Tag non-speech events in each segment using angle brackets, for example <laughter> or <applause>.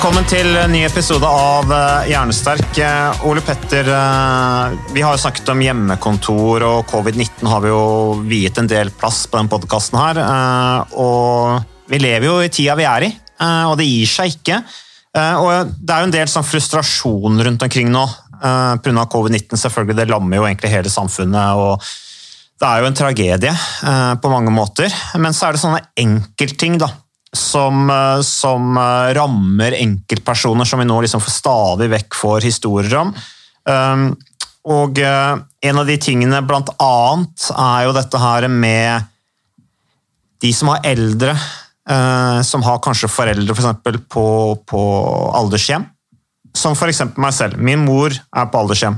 Velkommen til en ny episode av eh, Hjernesterk. Eh, Ole Petter, eh, vi har jo snakket om hjemmekontor, og covid-19 har vi jo viet en del plass på den podkasten her. Og vi lever jo i tida vi er i, og det gir seg ikke. Og det er jo en del sånn frustrasjon rundt omkring nå pga. covid-19. Selvfølgelig, det lammer jo egentlig hele samfunnet. og det er jo en tragedie på mange måter, men så er det sånne enkeltting da, som, eh, som eh, rammer enkeltpersoner som vi nå liksom stadig vekk får historier om. Um, og eh, en av de tingene blant annet er jo dette her med de som har eldre, som har kanskje foreldre for eksempel på, på aldershjem, som eksempel meg selv. Min mor er på aldershjem.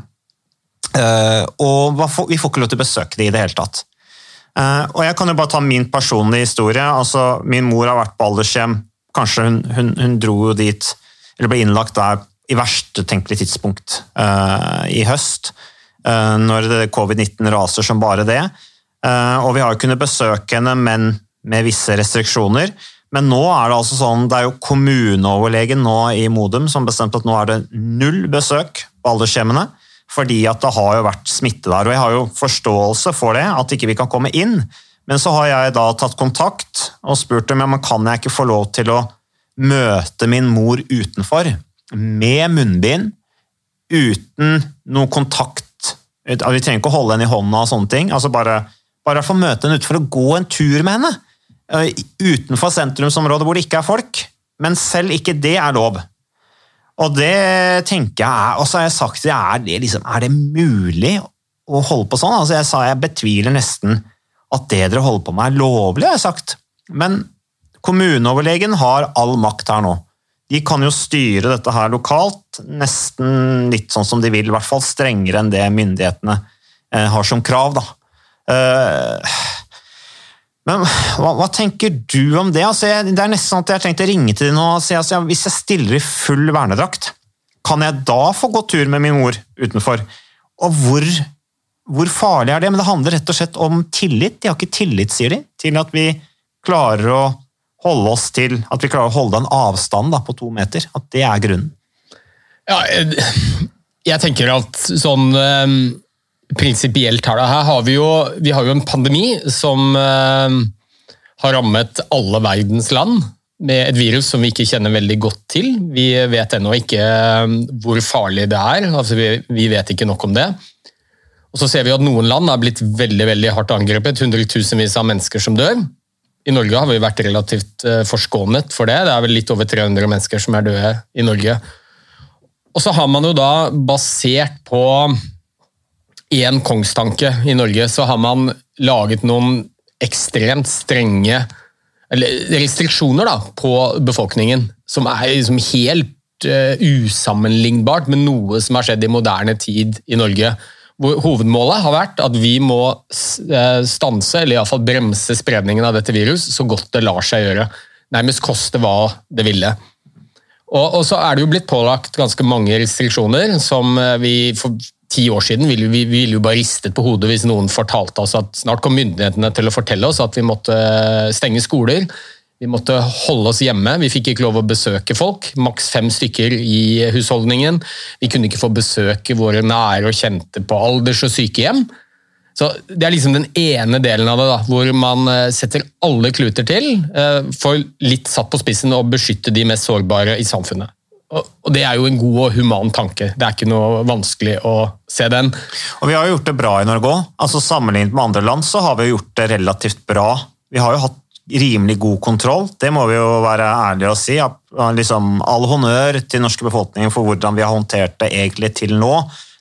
Og vi får ikke lov til å besøke det i det hele tatt. Eh, og jeg kan jo bare ta min personlige historie. Altså, min mor har vært på aldershjem. Kanskje hun, hun, hun dro jo dit, eller ble innlagt der i verste tenkelige tidspunkt uh, i høst. Uh, når det- covid-19 raser som bare det. Uh, og vi har jo kunnet besøke henne, men med visse restriksjoner. Men nå er det altså sånn, det er jo kommuneoverlegen nå i Modum som bestemte at nå er det null besøk på aldershjemmene fordi at det har jo vært smitte der. Og jeg har jo forståelse for det, at ikke vi kan komme inn. Men så har jeg da tatt kontakt og spurt dem ja, kan jeg ikke få lov til å møte min mor utenfor med munnbind, uten noe kontakt. Vi trenger ikke å holde henne i hånda og sånne ting. altså Bare, bare få møte henne utenfor og gå en tur med henne. eh, Utenfor sentrumsområdet hvor det ikke er folk. Men selv ikke det er lov. Og det tenker jeg Og så har jeg sagt er det, liksom, er det mulig å holde på sånn? Altså jeg sa jeg betviler nesten at det dere holder på med er lovlig, har jeg sagt. Men kommuneoverlegen har all makt her nå. De kan jo styre dette her lokalt, nesten litt sånn som de vil, i hvert fall strengere enn det myndighetene eh, har som krav. Da. Eh, men hva, hva tenker du om det? Altså, jeg, det er nesten sånn at jeg har tenkt å ringe til deg nå og si altså, hvis jeg stiller i full vernedrakt, kan jeg da få gå tur med min mor utenfor? Og hvor, hvor farlig er det? Men det handler rett og slett om tillit. De har ikke tillit, sier de, til at vi klarer å holde oss til at vi klarer å holde en avstand da, på to meter. At det er grunnen. Ja, jeg, jeg tenker at sånn eh, prinsipielt her, her har vi jo, vi har jo en pandemi som eh, har rammet alle verdens land med et virus som vi ikke kjenner veldig godt til. Vi vet ennå ikke eh, hvor farlig det er, altså vi, vi vet ikke nok om det. Og så ser vi at noen land har blitt veldig veldig hardt angrepet, hundretusenvis av mennesker som dør. I Norge har vi vært relativt eh, forskånet for det. Det er vel litt over 300 mennesker som er døde i Norge. Og så har man jo da, basert på én kongstanke i Norge, så har man laget noen ekstremt strenge restriksjoner da, på befolkningen, som er liksom helt uh, usammenlignbart med noe som har skjedd i moderne tid i Norge. Hvor hovedmålet har vært at vi må eh, stanse, eller iallfall bremse spredningen av dette virus så godt det lar seg gjøre. Nærmest koste hva det ville. Og, og så er det jo blitt pålagt ganske mange restriksjoner som eh, vi for ti år siden ville vi, vi ville jo bare ristet på hodet hvis noen fortalte oss at snart kom myndighetene til å fortelle oss at vi måtte stenge skoler. Vi måtte holde oss hjemme. Vi fikk ikke lov å besøke folk. Maks fem stykker i husholdningen. Vi kunne ikke få besøke våre nære og kjente på alders- og sykehjem. Så Det er liksom den ene delen av det, da, hvor man eh, setter alle kluter til eh, for litt satt på spissen å beskytte de mest sårbare i samfunnet. Og Det er jo en god og human tanke. Det er ikke noe vanskelig å se den. Og vi har jo gjort det bra i Norge òg. Altså, sammenlignet med andre land så har vi gjort det relativt bra. Vi har jo hatt rimelig god kontroll, det må vi jo være ærlige og si. Liksom, all honnør til norske befolkningen for hvordan vi har håndtert det egentlig til nå.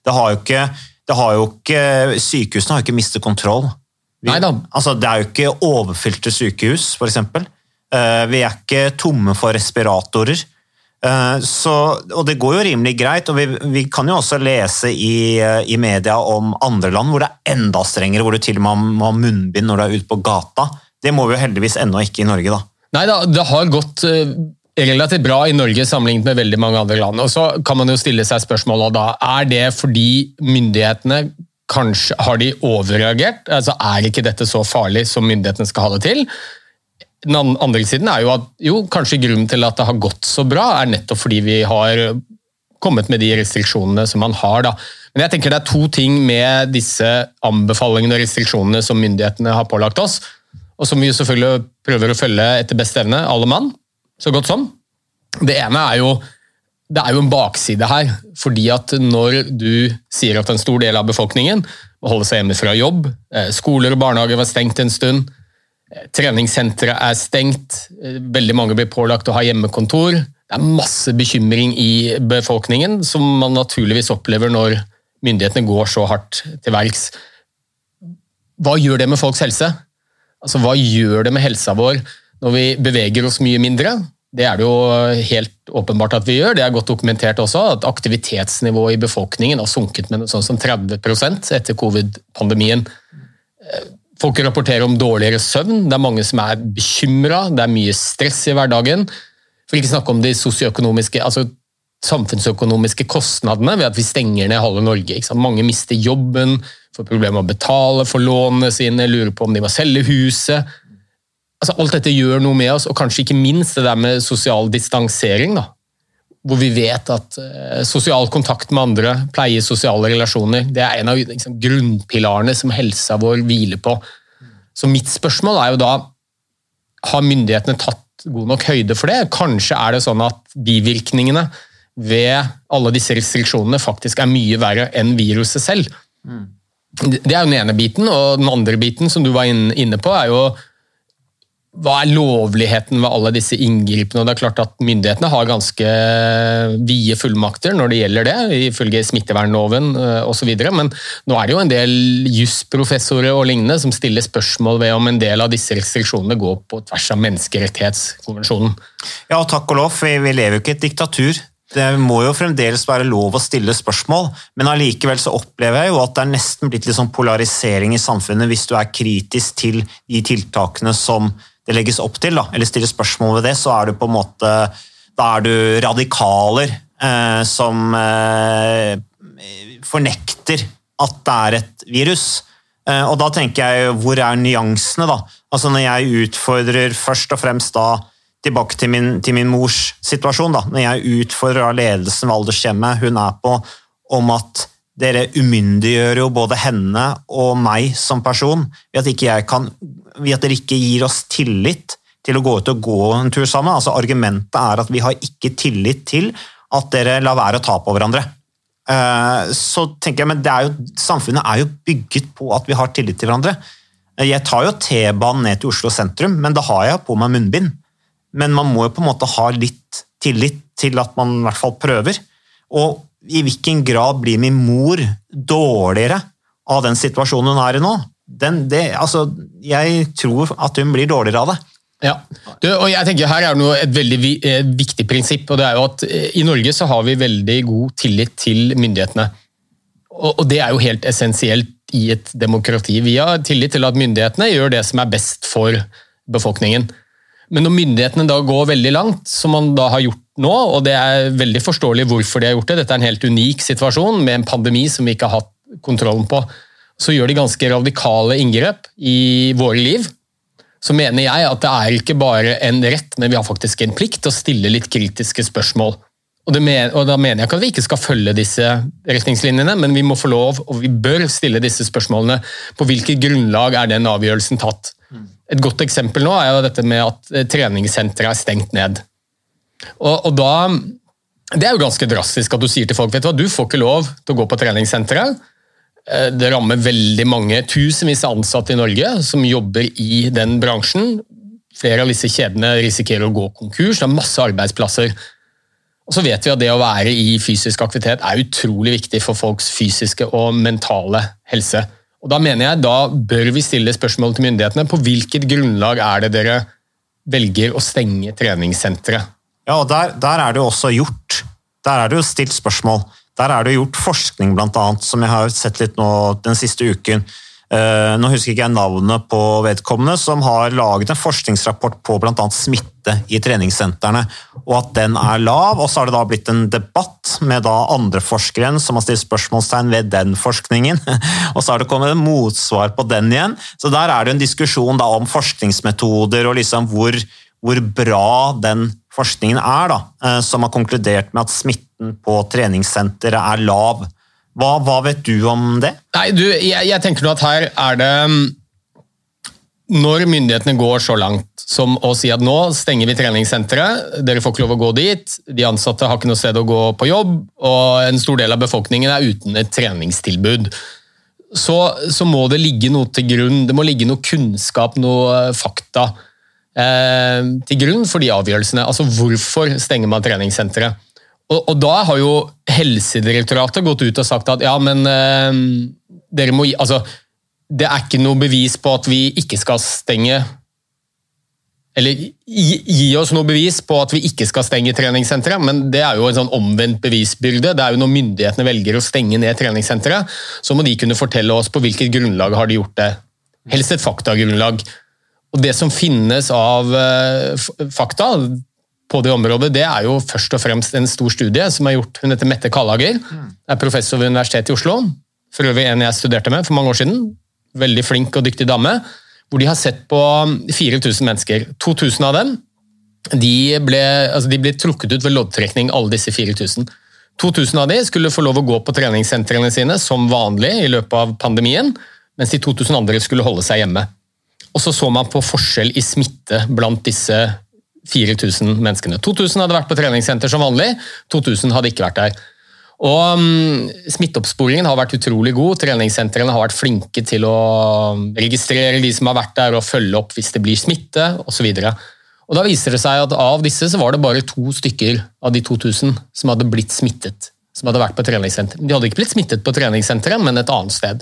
Det har jo ikke, det har jo ikke Sykehusene har jo ikke mistet kontroll. Vi, altså, det er jo ikke overfylte sykehus, f.eks. Vi er ikke tomme for respiratorer. Eh, Så, og det går jo rimelig greit, og vi, vi kan jo også lese i, eh, i media om andre land hvor det er enda strengere, hvor du til og med må ha munnbind når du er ute på gata. Det må vi jo heldigvis ennå ikke i Norge, da. Nei da, det har gått eh, relativt bra i Norge sammenlignet med veldig mange andre land. Og så kan man jo stille seg spørsmålet da, er det fordi myndighetene kanskje har de overreagert? Altså Er ikke dette så farlig som myndighetene skal ha det til? Den andre siden er jo at jo, kanskje grunnen til at det har gått så bra, er nettopp fordi vi har kommet med de restriksjonene som man har. da. Men jeg tenker det er to ting med disse anbefalingene og restriksjonene som myndighetene har pålagt oss, og som vi selvfølgelig prøver å følge etter beste evne, alle mann, så godt som. Det ene er jo det er jo en bakside her, fordi at når du sier at en stor del av befolkningen må holde seg hjemme fra jobb, eh, skoler og barnehager var stengt en stund, eh, treningssentre er stengt, eh, veldig mange blir pålagt å ha hjemmekontor, det er masse bekymring i befolkningen som man naturligvis opplever når myndighetene går så hardt til verks. Hva gjør det med folks helse? Altså, hva gjør det med helsa vår når vi beveger oss mye mindre? Det er det jo helt åpenbart at vi gjør. Det er godt dokumentert også at aktivitetsnivået i befolkningen har sunket med sånn som 30 etter covid-pandemien. Folk rapporterer om dårligere søvn, det er mange som er bekymra, det er mye stress i hverdagen. For ikke snakke om de sosioøkonomiske, altså samfunnsøkonomiske kostnadene ved at vi stenger ned halve Norge. Mange mister jobben, får problemer med å betale for lånene sine, lurer på om de må selge huset. Altså, alt dette gjør noe med oss, og kanskje ikke minst det der med sosial distansering. da. Hvor vi vet at eh, sosial kontakt med andre, pleie sosiale relasjoner, det er en av liksom, grunnpilarene som helsa vår hviler på. Så mitt spørsmål er jo da har myndighetene tatt god nok høyde for det? Kanskje er det sånn at bivirkningene ved alle disse restriksjonene faktisk er mye verre enn viruset selv. Det er jo den ene biten, og den andre biten som du var inne på, er jo hva er lovligheten ved alle disse inngripene? Og det er klart at Myndighetene har ganske vide fullmakter når det gjelder det, ifølge smittevernloven osv. Men nå er det jo en del jusprofessorer og lignende som stiller spørsmål ved om en del av disse restriksjonene går på tvers av menneskerettighetskonvensjonen. Ja, og takk og lov, for vi lever jo ikke i et diktatur. Det må jo fremdeles være lov å stille spørsmål, men allikevel så opplever jeg jo at det er nesten blitt litt sånn polarisering i samfunnet hvis du er kritisk til de tiltakene som det legges opp til, da, eller stiller spørsmål ved det, så er du på en måte Da er du radikaler eh, som eh, fornekter at det er et virus. Eh, og da tenker jeg, hvor er nyansene, da? Altså Når jeg utfordrer først og fremst da tilbake til min, til min mors situasjon, da, når jeg utfordrer ledelsen ved aldershjemmet hun er på, om at dere umyndiggjør jo både henne og meg som person ved at, kan, ved at dere ikke gir oss tillit til å gå ut og gå en tur sammen. Altså Argumentet er at vi har ikke tillit til at dere lar være å ta på hverandre. Eh, Så tenker jeg, men er jo, Samfunnet er jo bygget på at vi har tillit til hverandre. Eh, Jeg tar jo T-banen ned til Oslo sentrum, men da har jeg på meg munnbind. Men man må jo på en måte ha litt tillit til at man i hvert fall prøver. Og i hvilken grad blir min mor dårligere av den situasjonen hun er i nå? Den, det, altså, jeg tror at hun blir dårligere av det. Ja, du, og jeg tenker Her er det et veldig viktig prinsipp. og det er jo at eh, I Norge så har vi veldig god tillit til myndighetene. Og, og Det er jo helt essensielt i et demokrati. Vi har tillit til at myndighetene gjør det som er best for befolkningen. Men når myndighetene da går veldig langt, som man da har gjort nå, og det er veldig forståelig hvorfor de har gjort det, dette er en helt unik situasjon med en pandemi som vi ikke har hatt kontrollen på, så gjør de ganske radikale inngrep i våre liv. så mener jeg at det er ikke bare en rett, men vi har faktisk en plikt til å stille litt kritiske spørsmål. Og, men, og, Da mener jeg ikke at vi ikke skal følge disse retningslinjene, men vi må få lov, og vi bør stille disse spørsmålene. På hvilket grunnlag er den avgjørelsen tatt? Et godt eksempel nå er jo dette med at eh, treningssenteret er stengt ned. Og, og, da, Det er jo ganske drastisk at du sier til folk vet du hva, du får ikke lov til å gå på treningssenteret. Eh, det rammer veldig mange tusenvis av ansatte i Norge som jobber i den bransjen. Flere av disse kjedene risikerer å gå konkurs. Det er masse arbeidsplasser. Og så vet vi at Det å være i fysisk aktivitet er utrolig viktig for folks fysiske og mentale helse. Og Da mener jeg da bør vi stille spørsmål til myndighetene. På hvilket grunnlag er det dere velger å stenge treningssenteret? Ja, og der, der, er det jo også gjort. Der er det jo stilt spørsmål. Der er det gjort forskning, blant annet, som jeg har sett litt nå den siste uken. Uh, nå husker ikke jeg navnet på vedkommende, som har laget en forskningsrapport på bl.a. smitte i treningssentrene, og at den er lav. og Så har det da blitt en debatt med da andre forskere som har stilt spørsmålstegn ved den forskningen. <laughs> og Så har det kommet en motsvar på den igjen. Så Der er det en diskusjon da om forskningsmetoder og liksom hvor, hvor bra den forskningen er, da, uh, som har konkludert med at smitten på treningssenteret er lav. Hva, hva, vet du om det? Nei, du, jeg, jeg tenker at her er det mm, Når myndighetene går så langt som å si at nå stenger vi treningssenteret, dere får ikke lov å gå dit, de ansatte har ikke noe sted å gå på jobb, og en stor del av befolkningen er uten et treningstilbud, så, så må det ligge noe til grunn. Det må ligge noe kunnskap, noe fakta eh, til grunn for de avgjørelsene. Altså hvorfor stenger man treningssenteret? Og, og, da har jo Helsedirektoratet gått ut og sagt at ja, men eh, dere må Altså, det er ikke noe bevis på at vi ikke skal stenge Eller gi, gi oss noe bevis på at vi ikke skal stenge treningssenteret, men det er jo en sånn omvendt bevisbyrde. Det er jo når myndighetene velger å stenge ned treningssenteret, så må de kunne fortelle oss på hvilket grunnlag har de gjort det. Helst et faktagrunnlag. Og det som finnes av uh, fakta, på det området, det er jo først og fremst en stor studie som er gjort. Hun heter Mette Kallager, er professor ved Universitetet i Oslo. For øvrig en jeg studerte med for mange år siden. Veldig flink og dyktig dame. Hvor de har sett på 4000 mennesker. 2000 av dem de ble, altså de ble trukket ut ved loddtrekning, alle disse 4000. 2000 av de skulle få lov å gå på treningssentrene sine som vanlig i løpet av pandemien, mens de 2000 andre skulle holde seg hjemme. Og Så så man på forskjell i smitte blant disse 4000 menneskene. 2000 hadde vært på treningssenter som vanlig, 2000 hadde ikke vært der. Og um, Smitteoppsporingen har vært utrolig god. Treningssentrene har vært flinke til å registrere de som har vært der og følge opp hvis det blir smitte osv. Og Da viser det seg at av disse så var det bare to stykker av de 2000 som hadde blitt smittet. som hadde vært på treningssenter. De hadde ikke blitt smittet på treningssenteret, men et annet sted.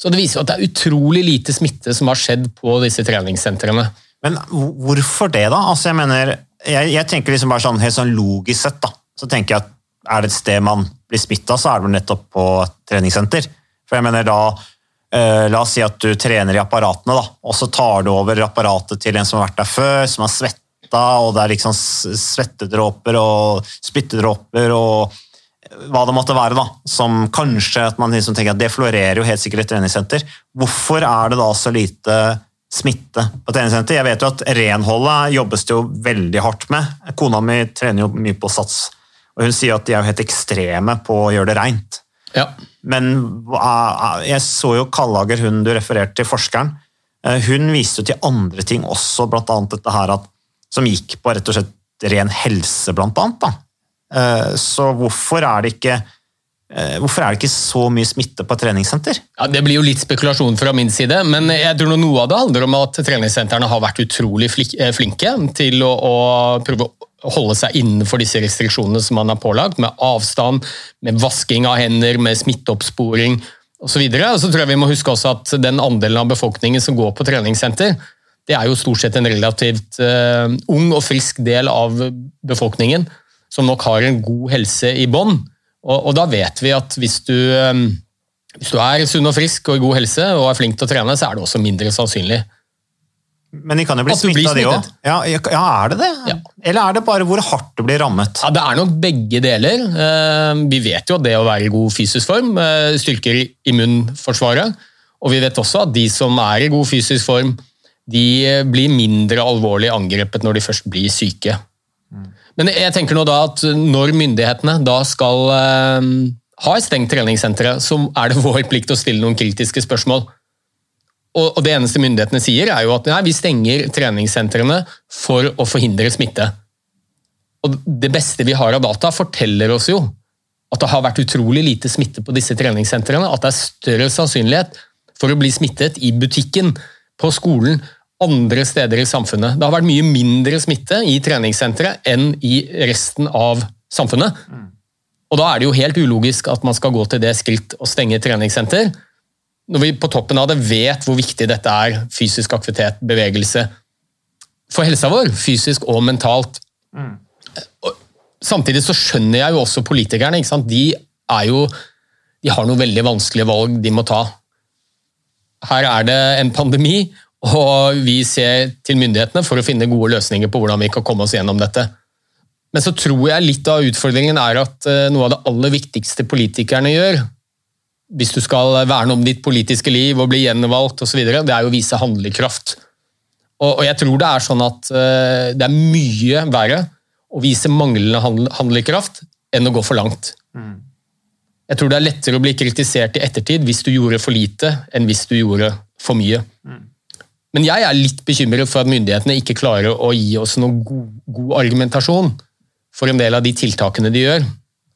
Så Det viser at det er utrolig lite smitte som har skjedd på disse treningssentrene. Men hvorfor det, da? Altså, jeg mener, jeg, jeg tenker liksom bare sånn, helt sånn logisk sett, da. Så tenker jeg at er det et sted man blir smitta, så er det vel nettopp på et treningssenter. For jeg mener da eh, La oss si at du trener i apparatene, da, og så tar du over apparatet til en som har vært der før, som har svetta, og det er liksom svettedråper og spyttedråper og hva det måtte være, da, som kanskje at man liksom tenker at det florerer jo helt sikkert et treningssenter. Hvorfor er det da så lite smitte på treningssenter. Jeg vet jo at renholdet jobbes det jo veldig hardt med. Kona mi trener jo mye på Sats, og hun sier at de er jo helt ekstreme på å gjøre det reint. Ja. Men jeg så jo Kallager, hun du refererte til, forskeren. Eh, hun viste jo til andre ting også, bl.a. dette her at, som gikk på rett og slett ren helse, blant annet. Da. Eh, så hvorfor er det ikke Eh, hvorfor er det ikke så mye smitte på treningssenter? Ja, Det blir jo litt spekulasjon fra min side, men jeg tror noe av det handler om at treningssentrene har vært utrolig eh, flinke til å, å prøve å holde seg innenfor disse restriksjonene som man har pålagt, med avstand, med vasking av hender, med smitteoppsporing osv. Så, så tror jeg vi må huske også at den andelen av befolkningen som går på treningssenter, det er jo stort sett en relativt uh, ung og frisk del av befolkningen som nok har en god helse i bånn. Og, og, da vet vi at hvis du, um, hvis du er sunn og frisk og i god helse og er flink til å trene, så er det også mindre sannsynlig. Men de kan jo bli smitta, de òg. Ja, ja, er det det? Ja. Eller er det bare hvor hardt du blir rammet? Ja, Det er nok begge deler. Eh, vi vet jo at det å være i god fysisk form eh, styrker immunforsvaret. Og vi vet også at de som er i god fysisk form, de blir mindre alvorlig angrepet når de først blir syke. Men jeg tenker nå da at når myndighetene da skal eh, ha stengt treningssenter, så er det <laughs> vår plikt å stille noen kritiske spørsmål. Og, og det eneste myndighetene sier, er jo at nei, vi stenger treningssentrene for å forhindre smitte. Og det beste vi har av data, forteller oss jo at det har vært utrolig lite smitte på disse treningssentrene. At det er større sannsynlighet for å bli smittet i butikken, på skolen, andre steder i samfunnet. Det har vært mye mindre smitte i treningssenteret enn i resten av samfunnet. Og Da er det jo helt ulogisk at man skal gå til det skritt å stenge treningssenter, når vi på toppen av det vet hvor viktig dette er, fysisk aktivitet, bevegelse, for helsa vår, fysisk og mentalt. Samtidig så skjønner jeg jo også politikerne. ikke sant? De, er jo, de har noen veldig vanskelige valg de må ta. Her er det en pandemi, og vi ser til myndighetene for å finne gode løsninger på hvordan vi kan komme oss gjennom dette. Men så tror jeg litt av utfordringen er at eh, noe av det aller viktigste politikerne gjør, hvis du skal verne om ditt politiske liv og bli gjenvalgt osv., det er jo å vise handlekraft. Og jeg tror det er sånn at eh, det er mye verre å vise manglende handlekraft enn å gå for langt. Mm. Jeg tror det er lettere å bli kritisert i ettertid hvis du gjorde for lite, enn hvis du gjorde for mye. Mm. Men jeg er litt bekymret for at myndighetene ikke klarer å gi oss noen god, god, argumentasjon for en del av de tiltakene de gjør.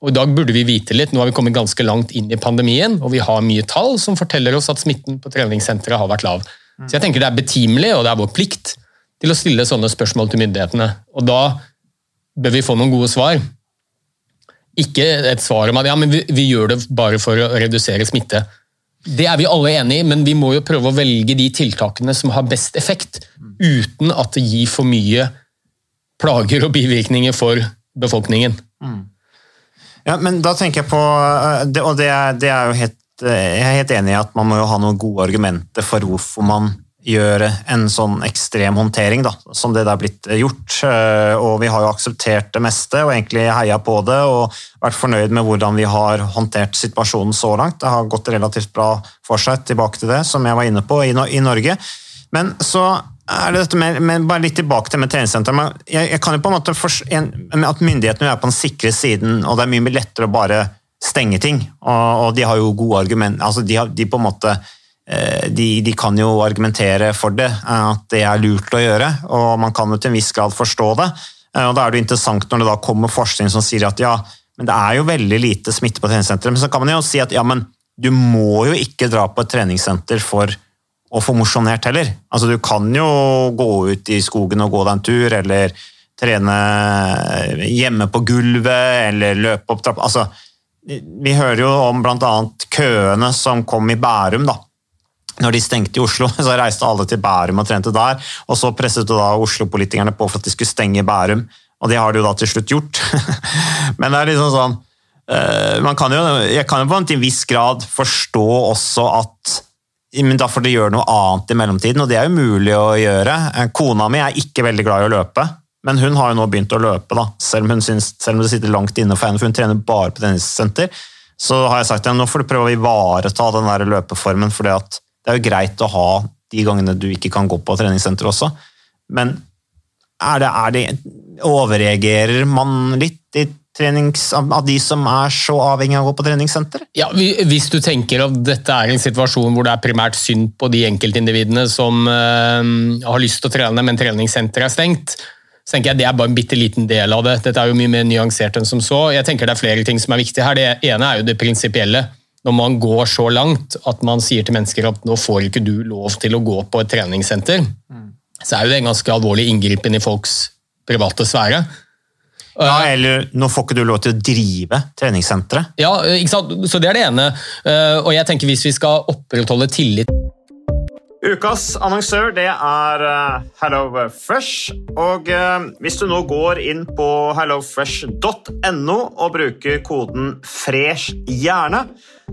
Og I dag burde vi vite litt. Nå har vi kommet ganske langt inn i pandemien, og vi har mye tall som forteller oss at smitten på treningssenteret har vært lav. Så jeg tenker det er betimelig, og det er vår plikt til å stille sånne spørsmål til myndighetene. Og da bør vi få noen gode svar. Ikke et svar om at ja, men vi, vi gjør det bare for å redusere smitte. Det er vi alle enig i, men vi må jo prøve å velge de tiltakene som har best effekt, uten at det gir for mye plager og bivirkninger for befolkningen. Mm. Ja, men da tenker jeg på, eh, Og det er, det er jo helt, eh, jeg er helt enig i at man må jo ha noen gode argumenter for hvorfor man gjøre en sånn ekstrem håndtering da, som det der blitt gjort. Eh, og vi har jo akseptert det meste og egentlig heia på det og vært fornøyd med hvordan vi har håndtert situasjonen så langt. Det har gått relativt bra for seg, tilbake til det, som jeg var inne på, i, Norge. Men så er det dette med, med bare litt tilbake til med treningssenter. Jeg, jeg, kan jo på en måte for, At myndighetene er på den sikre siden, og det er mye lettere å bare stenge ting. Og, og de har jo gode argumenter altså de, har, de på en måte Eh, de, de, kan jo argumentere for det, eh, at det er lurt å gjøre, og man kan jo til en viss grad forstå det. Eh, og Da er det interessant når det da kommer forskning som sier at ja, men det er jo veldig lite smitte på treningssenteret. Men så kan man jo si at ja, men du må jo ikke dra på et treningssenter for å få mosjonert heller. Altså Du kan jo gå ut i skogen og gå deg en tur, eller trene hjemme på gulvet, eller løpe opp trappa. Altså, vi hører jo om bl.a. køene som kom i Bærum. da, når de stengte i Oslo, <laughs> så reiste alle til Bærum og trente der. og Så presset da Oslo-politikerne på for at de skulle stenge Bærum, og det har de jo da til slutt gjort. <laughs> Men det er liksom sånn man kan jo, Jeg kan jo på en viss grad forstå også at men da får de gjøre noe annet i mellomtiden, og det er jo mulig å gjøre. Eh, kona mi er ikke veldig glad i å løpe, men hun har jo nå begynt å løpe, da, selv om, synes, selv om det sitter langt inne for henne, for hun trener bare på tennissenter. Så har jeg sagt at nå får du prøve å ivareta den der løpeformen, fordi at det er jo greit å ha de gangene du ikke kan gå på treningssenter også, men er det, er det, overreagerer man litt i trenings, av de som er så avhengig av å gå på treningssenter? Ja, Hvis du tenker at dette er en situasjon hvor det er primært synd på de enkeltindividene som uh, har lyst til å trene, men treningssenteret er stengt, så tenker jeg det er bare en bitte liten del av det. Dette er jo mye mer nyansert enn som så. Jeg tenker Det er flere ting som er viktige her. Det ene er jo det prinsipielle når man går så langt at man sier til mennesker at nå får ikke du lov til å gå på et treningssenter, mm. så er jo det en ganske alvorlig inngripen i folks private sfære. Ja, Eller nå får ikke du lov til å drive treningssenteret. Ja, ikke sant? så det er det ene. Eh, og jeg tenker hvis vi skal opprettholde tillit Ukas annonsør det er eh, HelloFresh. Og eh, hvis du nå går inn på hellofresh.no og bruker koden 'fresh hjerne',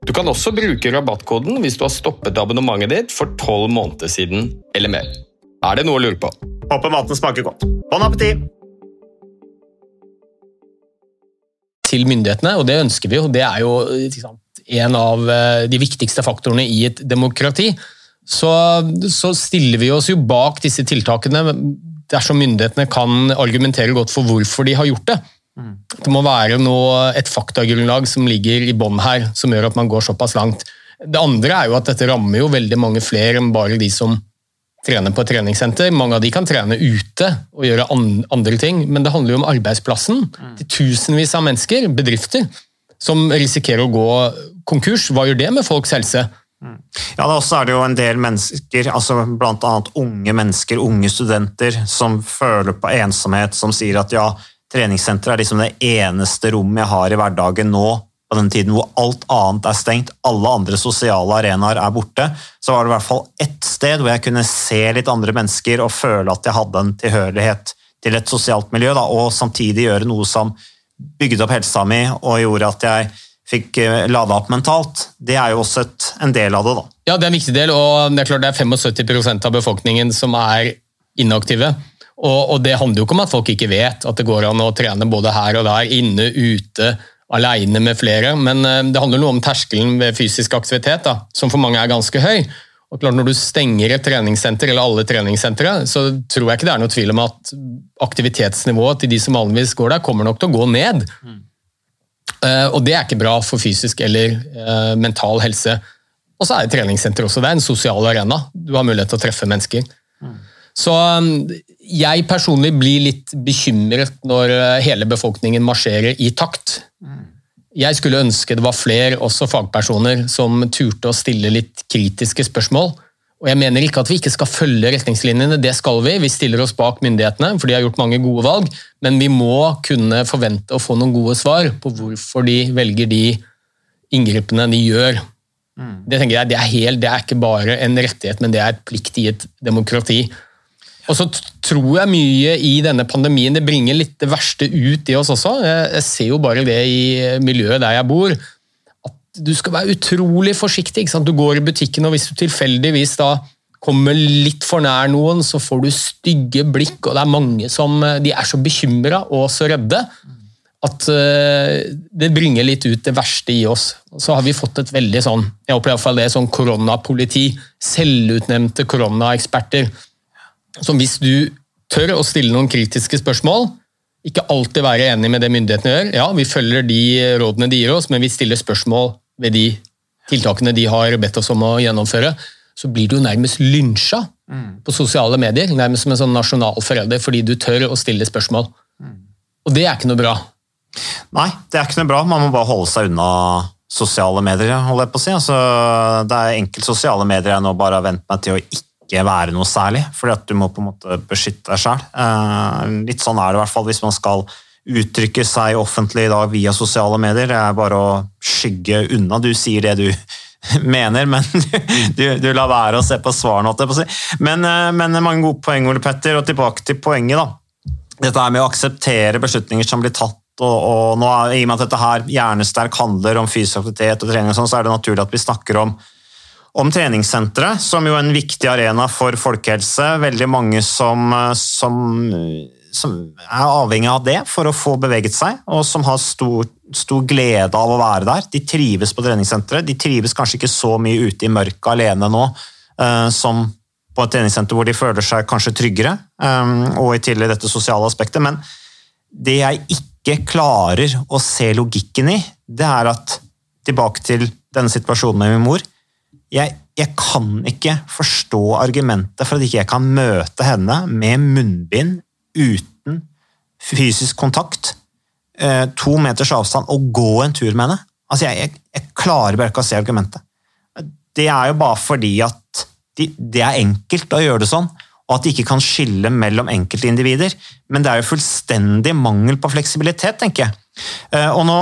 Du kan også bruke rabattkoden hvis du har stoppet abonnementet ditt for tolv måneder siden eller mer. Er det noe å lure på? Håper maten smaker godt. Bon appétit! Til myndighetene, og det ønsker vi jo. Det er jo sant, en av eh, de viktigste faktorene i et demokrati. Så, så stiller vi oss jo bak disse tiltakene dersom myndighetene kan argumentere godt for hvorfor de har gjort det. Det må være noe, et faktagrunnlag som ligger i bånn her, som gjør at man går såpass langt. Det andre er jo at dette rammer jo veldig mange flere enn bare de som trener på et treningssenter. Mange av de kan trene ute og gjøre andre ting, men det handler jo om arbeidsplassen til tusenvis av mennesker, bedrifter, som risikerer å gå konkurs. Hva gjør det med folks helse? Ja, da også er det jo en del mennesker, altså bl.a. unge mennesker, unge studenter, som føler på ensomhet, som sier at ja, treningssenteret er liksom det eneste rommet jeg har i hverdagen nå, på den tiden hvor alt annet er stengt, alle andre sosiale arenaer er borte, så var det i hvert fall ett sted hvor jeg kunne se litt andre mennesker og føle at jeg hadde en tilhørighet til et sosialt miljø, da, og samtidig gjøre noe som bygde opp helsa mi og gjorde at jeg fikk eh, lada opp mentalt. Det er jo også et, en del av det. da. Ja, det er en viktig del, og det er klart det er 75% av befolkningen som er inaktive. Og, og, det handler jo ikke om at folk ikke vet at det går an å trene både her og der, inne, ute, alene med flere, men eh, det handler noe om terskelen ved fysisk aktivitet, da, som for mange er ganske høy. Og klart Når du stenger et treningssenter, eller alle treningssentre, så tror jeg ikke det er noe tvil om at aktivitetsnivået til de som vanligvis går der, kommer nok til å gå ned. Mm. Uh, og det er ikke bra for fysisk eller uh, mental helse. Og så er treningssenter også det er en sosial arena. Du har mulighet til å treffe mennesker. Mm. Så um, jeg personlig blir litt bekymret når uh, hele befolkningen marsjerer i takt. Jeg skulle ønske det var flere, også fagpersoner, som turte å stille litt kritiske spørsmål Og jeg mener ikke at vi ikke skal følge retningslinjene, det skal vi. Vi stiller oss bak myndighetene, for de har gjort mange gode valg. Men vi må kunne forvente å få noen gode svar på hvorfor de velger de inngripene de gjør. Det tenker jeg, det er, helt, det er ikke bare en rettighet, men det er et plikt i et demokrati. Og så tror jeg mye i denne pandemien det bringer litt det verste ut i oss også. Jeg ser jo bare det i miljøet der jeg bor. At du skal være utrolig forsiktig. Du går i butikken, og hvis du tilfeldigvis da kommer litt for nær noen, så får du stygge blikk, og det er mange som de er så bekymra og så redde at det bringer litt ut det verste i oss. Så har vi fått et veldig sånn jeg opplever i hvert fall det sånn koronapoliti, selvutnevnte koronaeksperter som hvis du tør å stille noen kritiske spørsmål, ikke alltid være enig med det myndighetene gjør. Ja, vi følger de rådene de gir oss, men vi stiller spørsmål ved de tiltakene de har bedt oss om å gjennomføre. Så blir du nærmest lynsja på sosiale medier, nærmest som en sånn nasjonal forelder, fordi du tør å stille spørsmål. Og det er ikke noe bra. Nei, det er ikke noe bra. Man må bare holde seg unna sosiale medier. holder jeg på å si. Altså, det er enkelte sosiale medier jeg nå bare har vent meg til å ikke ikke være noe særlig, fordi at du må på en måte beskytte deg sjøl. Litt sånn er det i hvert fall hvis man skal uttrykke seg offentlig i dag via sosiale medier. Det er bare å skygge unna. Du sier det du <laughs> mener, men <laughs> du, du lar være å se på svarene. Men, eh, men mange gode poeng, Ole Petter. Og tilbake til poenget. da. Dette er med å akseptere beslutninger som blir tatt. Og, og nå, I og med at dette her hjernesterk handler om fysisk aktivitet, og trening, og sånn, så er det naturlig at vi snakker om om treningssenteret, som jo er en viktig arena for folkehelse. Veldig mange som, som, som, er avhengig av det for å få beveget seg, og som har stor, stor, glede av å være der. De trives på treningssenteret. De trives kanskje ikke så mye ute i mørket alene nå uh, som på et treningssenter hvor de føler seg kanskje tryggere, og i tillegg dette sosiale aspektet. Men det jeg ikke klarer å se logikken i, det er at tilbake til denne situasjonen med min mor jeg, jeg, kan ikke forstå argumentet for at ikke jeg kan møte henne med munnbind uten fysisk kontakt, eh, to meters avstand, og gå en tur med henne. Altså, jeg, jeg, jeg klarer bare ikke å se argumentet. Det er jo bare fordi at de, det er enkelt å gjøre det sånn, og at de ikke kan skille mellom enkeltindivider. Men det er jo fullstendig mangel på fleksibilitet, tenker jeg. Eh, og nå,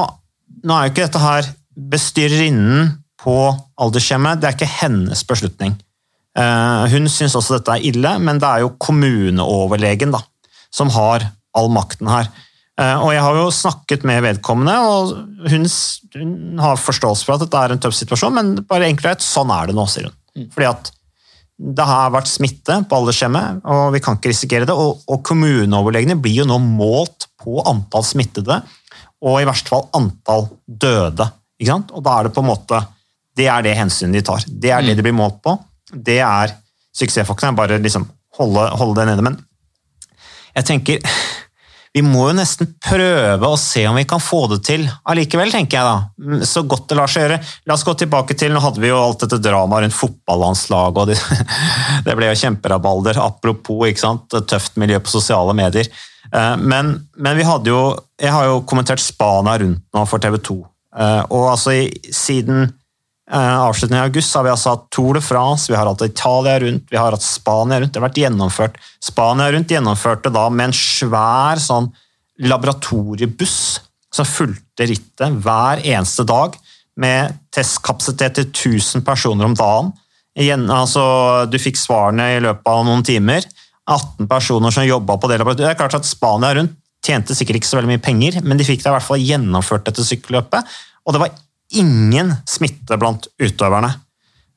nå er jo ikke dette her bestyrerinnen på aldershjemmet, det er ikke hennes beslutning. Eh, hun syns også dette er ille, men det er jo kommuneoverlegen da, som har all makten her. Eh, og Jeg har jo snakket med vedkommende, og hun, hun har forståelse for at dette er en tøff situasjon, men bare enkelt sånn er det nå, sier hun. Mm. Fordi at det har vært smitte på aldershjemmet, og vi kan ikke risikere det. Og, og kommuneoverlegene blir jo nå målt på antall smittede, og i verste fall antall døde. Og da er det på en måte det er det hensynet de tar. Det er det mm. de blir målt på. Det er suksessfaktoren. Bare liksom holde, holde det nede. Men jeg tenker vi må jo nesten prøve å se om vi kan få det til allikevel, tenker jeg da. Mm, så godt det lar seg gjøre. La oss gå tilbake til Nå hadde vi jo alt dette dramaet rundt fotballandslaget, og det, <laughs> det, ble jo kjemperabalder. Apropos ikke sant? tøft miljø på sosiale medier. Eh, men, men, vi hadde jo Jeg har jo kommentert Spania rundt nå for TV 2. Eh, og altså siden avslutningen i august har vi altså hatt Tour de France, vi har hatt Italia rundt, vi har hatt Spania rundt. Det har vært gjennomført. Spania rundt gjennomførte da med en svær sånn laboratoriebuss som fulgte rittet hver eneste dag, med testkapasitet til 1000 personer om dagen. Igjen, altså, du fikk svarene i løpet av noen timer. 18 personer som jobba på det laboratoriet. Det er klart at Spania rundt tjente sikkert ikke så veldig mye penger, men de fikk da i hvert fall gjennomført dette sykkelløpet. Og det var ingen smitte blant utøverne.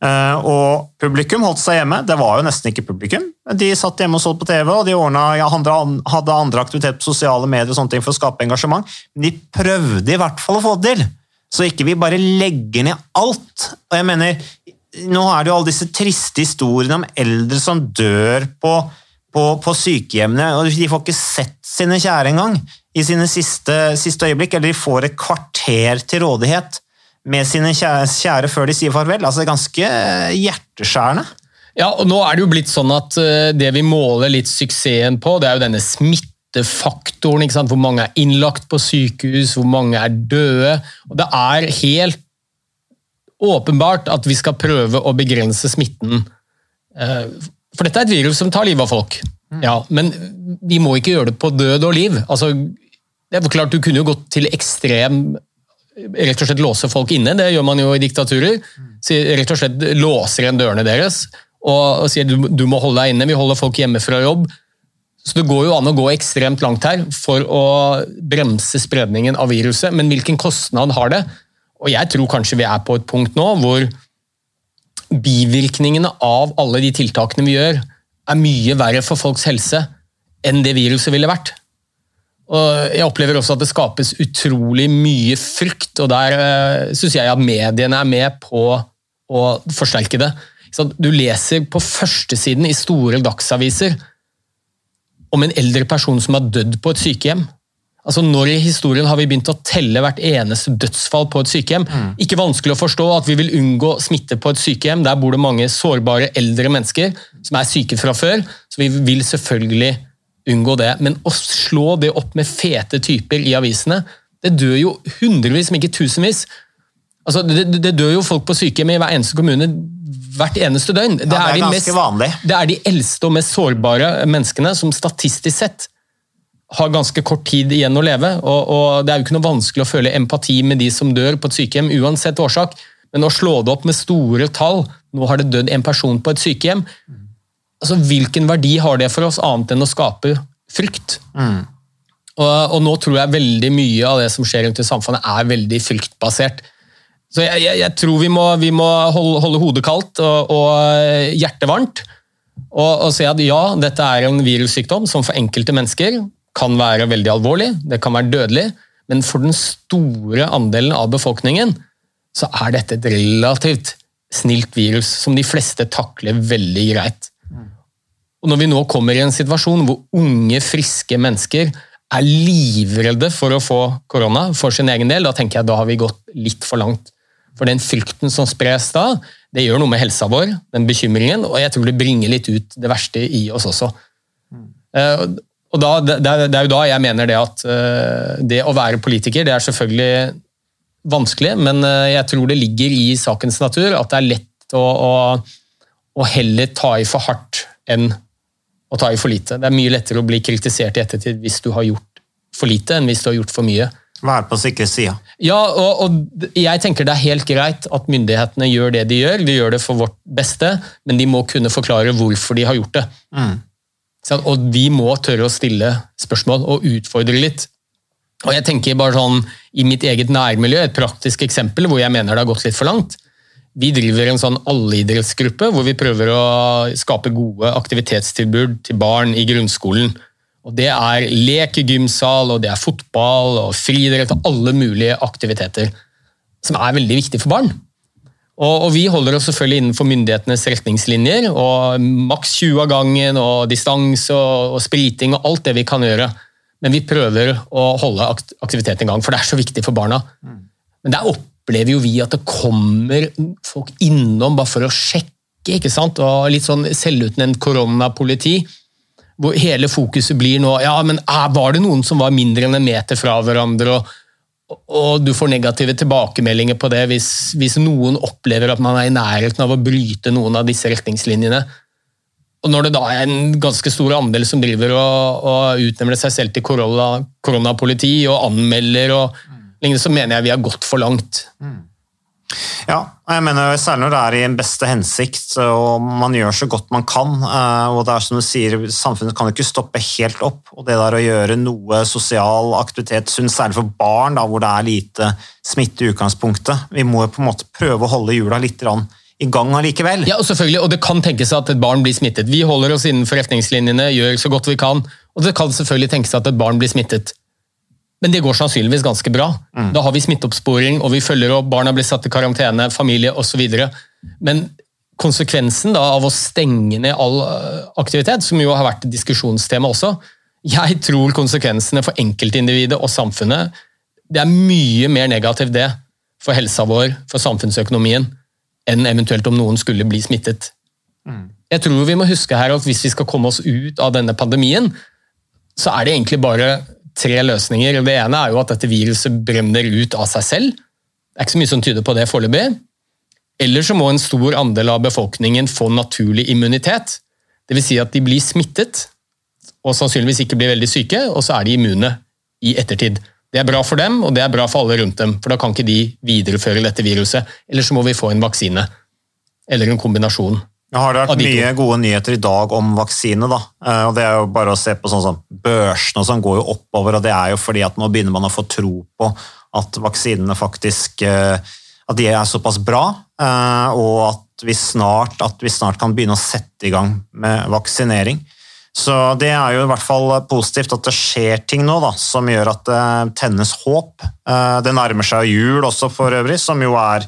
Eh, og publikum holdt seg hjemme. Det var jo nesten ikke publikum. De satt hjemme og så på TV, og de ordnet, ja, hadde andre aktivitet på sosiale medier og sånne ting for å skape engasjement. Men de prøvde i hvert fall å få det til, så ikke vi bare legger ned alt. Og jeg mener, Nå er det jo alle disse triste historiene om eldre som dør på, på, på sykehjemmene, og de får ikke sett sine kjære engang i sine siste, siste øyeblikk, eller de får et kvarter til rådighet med sine kjære før de sier farvel. Altså, det er ganske hjerteskjærende. Ja, og nå er det jo blitt sånn at eh, Det vi måler litt suksessen på, det er jo denne smittefaktoren. ikke sant? Hvor mange er innlagt på sykehus, hvor mange er døde. Og Det er helt åpenbart at vi skal prøve å begrense smitten Eh, For dette er et virus som tar livet av folk. Ja, men vi må ikke gjøre det på død og liv. Altså, det er klart Du kunne jo gått til ekstrem Rett og slett låse folk inne. Det gjør man jo i diktaturer. Så rett og slett låser igjen dørene deres og, og sier du, du må holde deg inne. Vi holder folk hjemme fra jobb. Så Det går jo an å gå ekstremt langt her for å bremse spredningen av viruset, men hvilken kostnad har det? Og Jeg tror kanskje vi er på et punkt nå hvor bivirkningene av alle de tiltakene vi gjør, er mye verre for folks helse enn det viruset ville vært. Og Jeg opplever også at det skapes utrolig mye frykt, og der uh, syns jeg at mediene er med på å forsterke det. Så du leser på førstesiden i store dagsaviser om en eldre person som har dødd på et sykehjem. Altså Når i historien har vi begynt å telle hvert eneste dødsfall på et sykehjem? Ikke vanskelig å forstå at vi vil unngå smitte på et sykehjem. Der bor det mange sårbare eldre mennesker som er syke fra før. Så vi vil selvfølgelig unngå det. Men å slå det opp med fete typer i avisene Det dør jo hundrevis, om ikke tusenvis. Altså, det, det dør jo folk på sykehjem i hver eneste kommune hvert eneste døgn. Ja, det er de ganske mest, vanlig. Det er de eldste og mest sårbare menneskene som statistisk sett har ganske kort tid igjen å leve. Og, og Det er jo ikke noe vanskelig å føle empati med de som dør på et sykehjem, uansett årsak. Men å slå det opp med store tall Nå har det dødd en person på et sykehjem. Altså Hvilken verdi har det for oss, annet enn å skape frykt? Og, og nå tror jeg veldig mye av det som skjer rundt i samfunnet, er veldig fryktbasert. Så jeg, jeg, jeg tror vi må, vi må holde, holde hodet kaldt og, og hjertet varmt. Og, og se at ja, dette er en virussykdom som for enkelte mennesker kan være veldig alvorlig, det kan være dødelig, men for den store andelen av befolkningen så er dette et relativt snilt virus som de fleste takler veldig greit. Og Når vi nå kommer i en situasjon hvor unge, friske mennesker er livredde for å få korona for sin egen del, da tenker jeg da har vi gått litt for langt. For den frykten som spres da, det gjør noe med helsa vår, den bekymringen, og jeg tror det bringer litt ut det verste i oss også. Eh, Og da, det, er- jo da jeg mener det at eh, det å være politiker, det er selvfølgelig vanskelig, men eh, jeg tror det ligger i sakens natur at det er lett å, å, å heller ta i for hardt enn å ta i for lite. Det er mye lettere å bli kritisert i ettertid hvis du har gjort for lite, enn hvis du har gjort for mye. Være på sikre sida. Ja, og, og jeg tenker det er helt greit at myndighetene gjør det de gjør. De gjør det for vårt beste, men de må kunne forklare hvorfor de har gjort det. Mm. Og vi må tørre å stille spørsmål og utfordre litt. Og jeg tenker bare sånn, I mitt eget nærmiljø, et praktisk eksempel hvor jeg mener det har gått litt for langt. Vi driver en sånn allidrettsgruppe hvor vi prøver å skape gode aktivitetstilbud til barn i grunnskolen. Og Det er lek i gymsal, og det er fotball og friidrett og alle mulige aktiviteter. Som er veldig viktig for barn. Og, og Vi holder oss selvfølgelig innenfor myndighetenes retningslinjer. og Maks 20 av gangen, og distanse og, og spriting og alt det vi kan gjøre. Men vi prøver å holde aktiviteten i gang, for det er så viktig for barna. Men der opplever jo vi at det kommer folk innom bare for å sjekke. ikke sant? Og Litt sånn selvutnevnt koronapoliti. Hvor hele fokuset blir nå ja, men ah, Var det noen som var mindre enn en meter fra hverandre? og og du får negative tilbakemeldinger på det hvis, hvis noen opplever at man er i nærheten av å bryte noen av disse retningslinjene. Og Når det da er en ganske stor andel som driver og, og utnevner seg selv til korona, koronapoliti og anmelder, og lignende, så mener jeg vi har gått for langt. Ja, og jeg mener særlig når det er i en beste hensikt, og man gjør så godt man kan. eh, og det er som du sier, Samfunnet kan jo ikke stoppe helt opp. og Det der å gjøre noe sosial aktivitet, sunt, særlig for barn, da, hvor det er lite smitte i utgangspunktet Vi må jo på en måte prøve å holde hjula litt i gang allikevel. Ja, og selvfølgelig, og Det kan tenkes at et barn blir smittet. Vi holder oss innenfor retningslinjene, gjør så godt vi kan. Og det kan selvfølgelig tenkes at et barn blir smittet. Men det går sannsynligvis ganske bra. Da har vi smitteoppsporing, og vi følger opp, barna blir satt i karantene, familie osv. Men konsekvensen da av å stenge ned all øh, aktivitet, som jo har vært et diskusjonstema også, jeg tror konsekvensene for enkeltindividet og samfunnet det er mye mer negativt det for helsa vår, for samfunnsøkonomien, enn eventuelt om noen skulle bli smittet. Jeg tror vi må huske her at hvis vi skal komme oss ut av denne pandemien, så er det egentlig bare tre løsninger. Det ene er jo at dette viruset brenner ut av seg selv. Det er ikke så mye som tyder på det foreløpig. Eller så må en stor andel av befolkningen få naturlig immunitet. Dvs. Si at de blir smittet og sannsynligvis ikke blir veldig syke, og så er de immune i ettertid. Det er bra for dem, og det er bra for alle rundt dem, for da kan ikke de videreføre dette viruset. Eller så må vi få en vaksine. Eller en kombinasjon. Det har vært mye gode nyheter i dag om vaksine. da. Eh, og det er jo bare å se på sånn som Børsene og sånn går jo oppover, og det er jo fordi at nå begynner man å få tro på at vaksinene faktisk eh, at de er såpass bra, eh, og at vi, snart, at vi snart kan begynne å sette i gang med vaksinering. Så det er jo i hvert fall positivt at det skjer ting nå da, som gjør at det tennes håp. Det nærmer seg jul også for øvrig, som jo er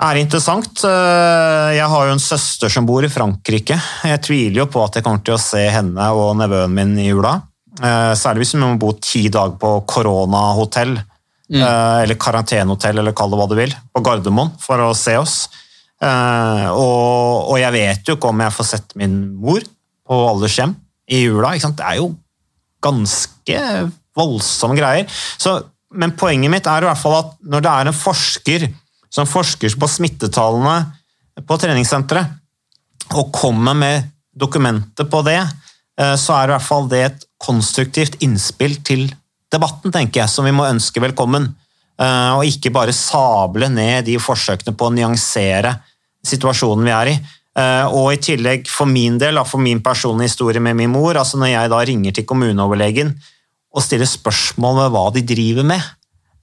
er interessant. Eh, Jeg har jo en søster som bor i Frankrike. Jeg tviler jo på at jeg kommer til å se henne og nevøen min i jula. Eh, Særlig hvis vi må bo ti dager på koronahotell, mm. eller karantenehotell, eller kall det hva du vil, på Gardermoen for å se oss. Eh, Og, jeg vet jo ikke om jeg får sett min mor på aldershjem i jula. Ikke sant? Det er jo ganske voldsomme greier. Så, men poenget mitt er i hvert fall at når det er en forsker som forsker på smittetallene på treningssenteret, og kommer med dokumenter på det, eh, så er i hvert fall det et konstruktivt innspill til debatten, tenker jeg, som vi må ønske velkommen. Eh, Og ikke bare sable ned de forsøkene på å nyansere situasjonen vi er i. Eh, Og i tillegg, for min del, for min personlige historie med min mor, altså når jeg da ringer til kommuneoverlegen og stiller spørsmål med hva de driver med,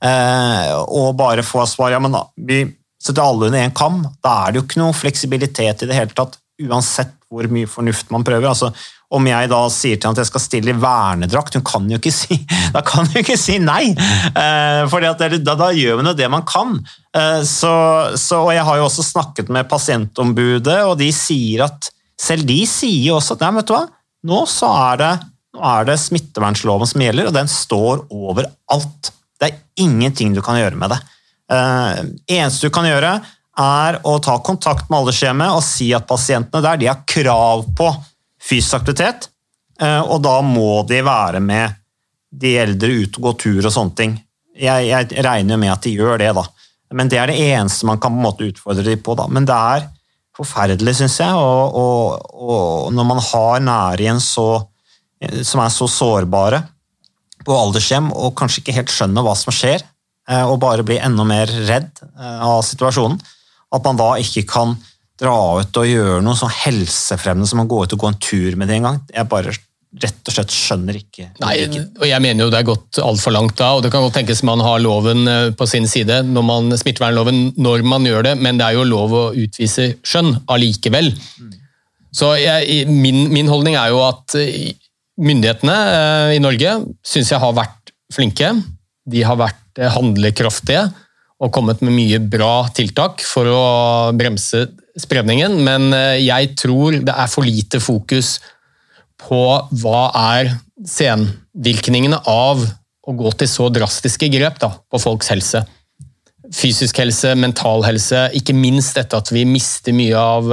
og bare få svar ja, men da, vi setter alle under én kam, da er det jo ikke noe fleksibilitet i det hele tatt, uansett hvor mye fornuft man prøver. altså om jeg da sier til henne at jeg skal stille i vernedrakt, hun kan jo ikke si, <laughs> da kan hun ikke si nei! For fordi at da, da gjør man jo det man kan. Eh, så, så, og jeg har jo også snakket med pasientombudet, og de sier at selv de sier også at nei, vet du hva, nå er det, nå er det smittevernloven som gjelder, og den står over alt. Det er ingenting du kan gjøre med det. Uh, eneste du kan gjøre, er å ta kontakt med aldershjemmet og si at pasientene der de har krav på fysisk aktivitet, uh, og da må de være med de eldre ut og gå tur og sånne ting. Jeg, jeg regner med at de gjør det, da. Men det er det eneste man kan på en måte utfordre dem på. da. Men det er forferdelig, syns jeg, og, og, og når man har nære igjen så, som er så sårbare på aldershjem og kanskje ikke helt skjønner hva som skjer, eh, og bare blir enda mer redd eh, av situasjonen, at man da ikke kan dra ut og gjøre noe sånn helsefremmende som å gå ut og gå en tur med det en gang. Jeg bare rett og slett skjønner ikke Nei, og jeg mener jo det er gått altfor langt da, og det kan godt tenkes man har loven eh, på sin side, når man, smittevernloven, når man gjør det, men det er jo lov å utvise skjønn allikevel. Så jeg, min, min holdning er jo at myndighetene eh, i Norge syns jeg har vært flinke. De har vært eh, handlekraftige og kommet med mye bra tiltak for å bremse spredningen, men eh, jeg tror det er for lite fokus på hva er senvirkningene av å gå til så drastiske grep da, på folks helse. Fysisk helse, mental helse, ikke minst dette at vi mister mye av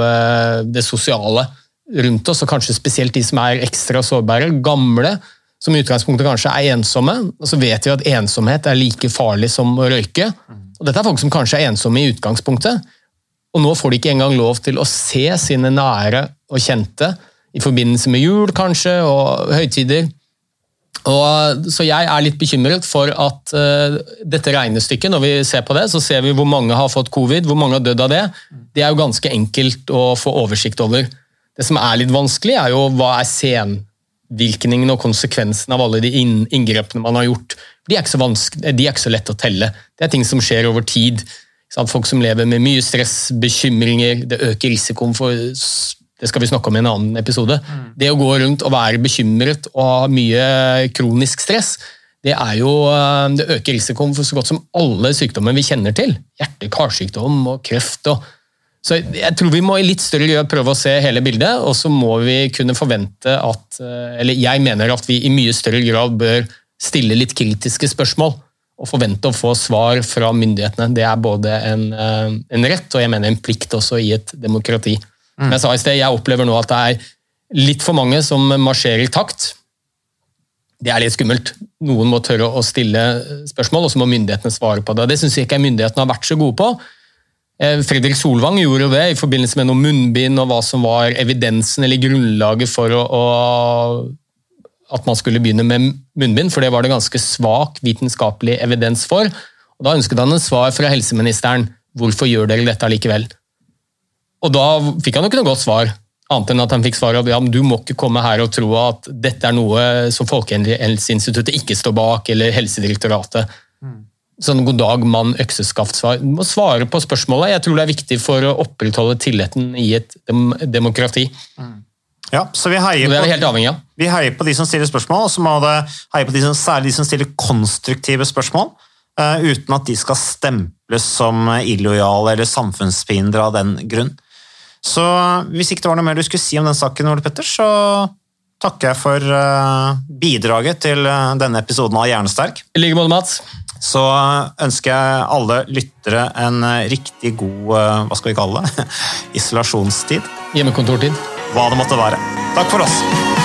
det sosiale rundt oss, og kanskje spesielt de som er ekstra sårbare, gamle, som i utgangspunktet kanskje er ensomme. Og så vet vi at ensomhet er like farlig som å røyke. Og dette er folk som kanskje er ensomme i utgangspunktet, og nå får de ikke engang lov til å se sine nære og kjente i forbindelse med jul kanskje, og høytider. Og, så jeg er litt bekymret for at uh, dette regnestykket, når vi ser på det, så ser vi hvor mange har fått covid, hvor mange har dødd av det. Det er jo ganske enkelt å få oversikt over. Det som er litt vanskelig, er jo hva er senvirkningene og konsekvensene av alle de inngrepene man har gjort. De er, ikke så de er ikke så lett å telle. Det er ting som skjer over tid. Folk som lever med mye stress, bekymringer, det øker risikoen for det skal vi snakke om i en annen episode. Det å gå rundt og være bekymret og ha mye kronisk stress, det, jo, eh, det øker risikoen for så godt som alle sykdommer vi kjenner til. Hjerte-karsykdom og kreft. Og, så jeg tror vi må i litt større grad prøve å se hele bildet, og så må vi kunne forvente at eh, Eller jeg mener at vi i mye større grad bør stille litt kritiske spørsmål og forvente å få svar fra myndighetene. Det er både en, eh, en rett og jeg mener en plikt også i et demokrati. Som jeg sa i sted, jeg opplever nå at det er litt for mange som marsjerer i takt. Det er litt skummelt. Noen må tørre å stille spørsmål, og så må myndighetene svare på det. Det syns jeg ikke myndighetene har vært så gode på. Eh, Fredrik Solvang gjorde jo det i forbindelse med noe munnbind og hva som var evidensen eller grunnlaget for å, å, at man skulle begynne med munnbind, for det var det ganske svak vitenskapelig evidens for. Og Da ønsket han en svar fra helseministeren. Hvorfor gjør dere dette likevel? Og Da fikk han jo ikke noe godt svar, annet enn at han fikk svar at ja, du må ikke komme her og tro at dette er noe som Folkehelseinstituttet ikke står bak, eller Helsedirektoratet. Sånn god dag, mann, økseskaft-svar. Du må svare på spørsmålet. Jeg tror det er viktig for å opprettholde tilliten i et dem demokrati. Ja, så vi heier, det er vi helt avhengig av. vi heier på de som stiller spørsmål, og så må det heie på de som, særlig de som stiller konstruktive spørsmål, Uh, uten at de skal stemples som illojale eller samfunnsfiender av den grunn. Så hvis ikke det var noe mer du skulle si om den saken, Ole Petter, så takker jeg for uh, bidraget til uh, denne episoden av Hjernesterk. I like måte, Mats. Så ønsker jeg alle lyttere en eh, riktig god, eh, hva skal vi kalle det, <laughs> isolasjonstid. Hjemmekontortid. Hva det måtte være. Takk for oss.